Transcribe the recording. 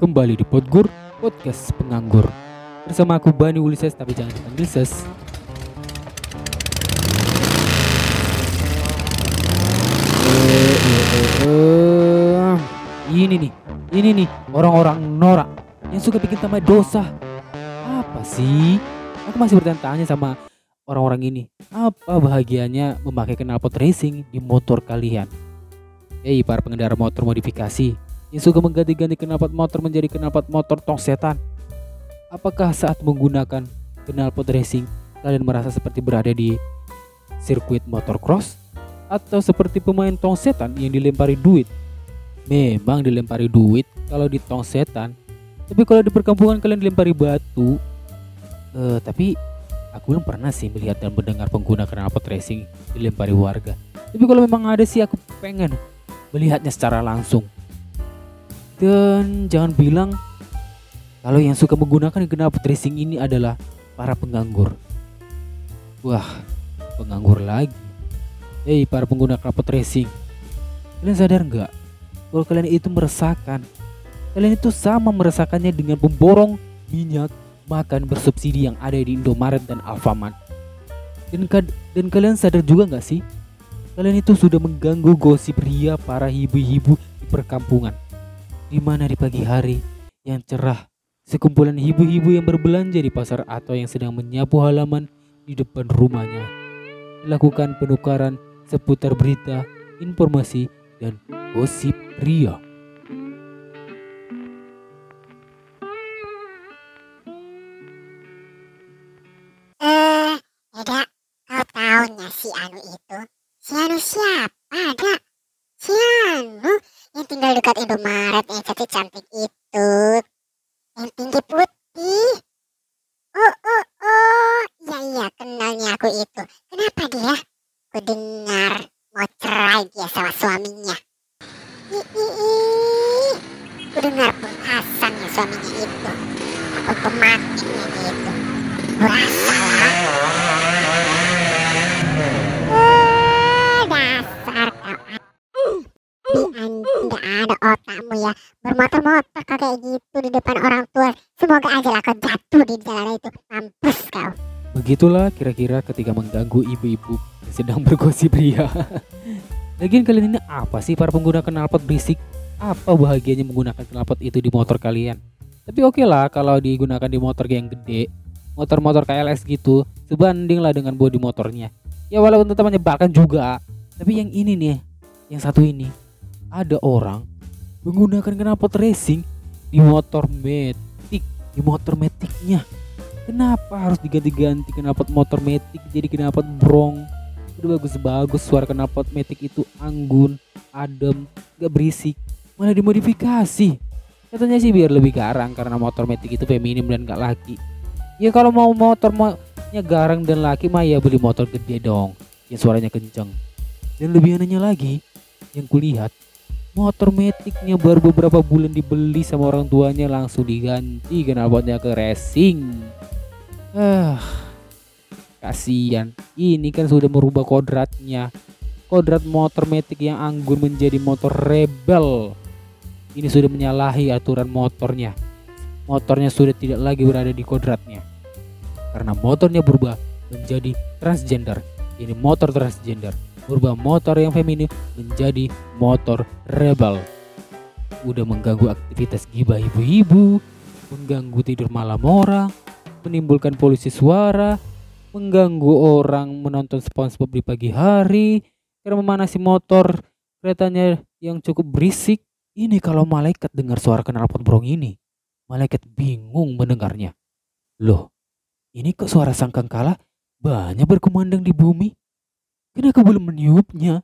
Kembali di Podgur, podcast penganggur Bersama aku Bani Ulises, tapi jangan dipanggil Ses Eh, eh, eh. Ini nih, ini nih orang-orang norak yang suka bikin tambah dosa Apa sih? Aku masih bertanya-tanya sama orang-orang ini Apa bahagianya memakai knalpot racing di motor kalian? Hei para pengendara motor modifikasi yang suka mengganti-ganti knalpot motor menjadi knalpot motor tong setan. Apakah saat menggunakan knalpot racing kalian merasa seperti berada di sirkuit motocross atau seperti pemain tong setan yang dilempari duit? Memang dilempari duit kalau di tong setan, tapi kalau di perkampungan kalian dilempari batu. Eh, tapi aku belum pernah sih melihat dan mendengar pengguna knalpot racing dilempari warga. Tapi kalau memang ada sih aku pengen melihatnya secara langsung. Dan jangan bilang kalau yang suka menggunakan knalpot racing ini adalah para penganggur. Wah, penganggur lagi. Hei para pengguna knalpot racing, kalian sadar nggak kalau kalian itu meresahkan? Kalian itu sama meresahkannya dengan pemborong minyak makan bersubsidi yang ada di Indomaret dan Alfamart. Dan, dan kalian sadar juga nggak sih? Kalian itu sudah mengganggu gosip ria para ibu-ibu di perkampungan di mana di pagi hari yang cerah sekumpulan ibu-ibu yang berbelanja di pasar atau yang sedang menyapu halaman di depan rumahnya melakukan penukaran seputar berita, informasi, dan gosip ria. Eh, Eda, kau taunya si Anu itu? Si Anu siapa, Ada? Si Anu yang tinggal dekat Cantik-cantik itu. Yang tinggi putih. Oh, oh, oh. Iya, iya, kenalnya aku itu. Kenapa dia? Ku dengar mau cerai dia sama suaminya. Ih. Ku dengar penghasannya suaminya itu. Atau pemakinya dia itu. Berasa lah. Eh, dasar kau di tidak ada otakmu ya bermotor-motor kau kayak gitu di depan orang tua semoga aja lah kau jatuh di jalan itu mampus kau Begitulah kira-kira ketika mengganggu ibu-ibu sedang bergosip ria. Lagian kalian ini apa sih para pengguna knalpot berisik? Apa bahagianya menggunakan knalpot itu di motor kalian? Tapi oke lah kalau digunakan di motor yang gede, motor-motor KLS gitu, sebanding lah dengan bodi motornya. Ya walaupun tetap menyebalkan juga. Tapi yang ini nih, yang satu ini, ada orang menggunakan knalpot racing di motor metik, di motor metiknya. Kenapa harus diganti-ganti knalpot motor metik jadi knalpot brong? Udah bagus-bagus suara knalpot metik itu anggun, adem, gak berisik. Malah dimodifikasi. Katanya sih biar lebih garang karena motor metik itu feminim dan gak laki. Ya kalau mau motor nya garang dan laki mah ya beli motor gede dong. Yang suaranya kenceng. Dan lebih anehnya lagi, yang kulihat motor metiknya baru beberapa bulan dibeli sama orang tuanya langsung diganti knalpotnya ke racing. Ah, kasihan. Ini kan sudah merubah kodratnya. Kodrat motor metik yang anggun menjadi motor rebel. Ini sudah menyalahi aturan motornya. Motornya sudah tidak lagi berada di kodratnya. Karena motornya berubah menjadi transgender. Ini motor transgender. Berubah motor yang feminim menjadi motor rebel. Udah mengganggu aktivitas gibah ibu-ibu, mengganggu tidur malam orang, menimbulkan polusi suara, mengganggu orang menonton SpongeBob di pagi hari, karena memanasi motor keretanya yang cukup berisik. Ini kalau malaikat dengar suara knalpot brong ini, malaikat bingung mendengarnya. Loh, ini kok suara sangkangkala banyak berkumandang di bumi? Kenapa belum meniupnya?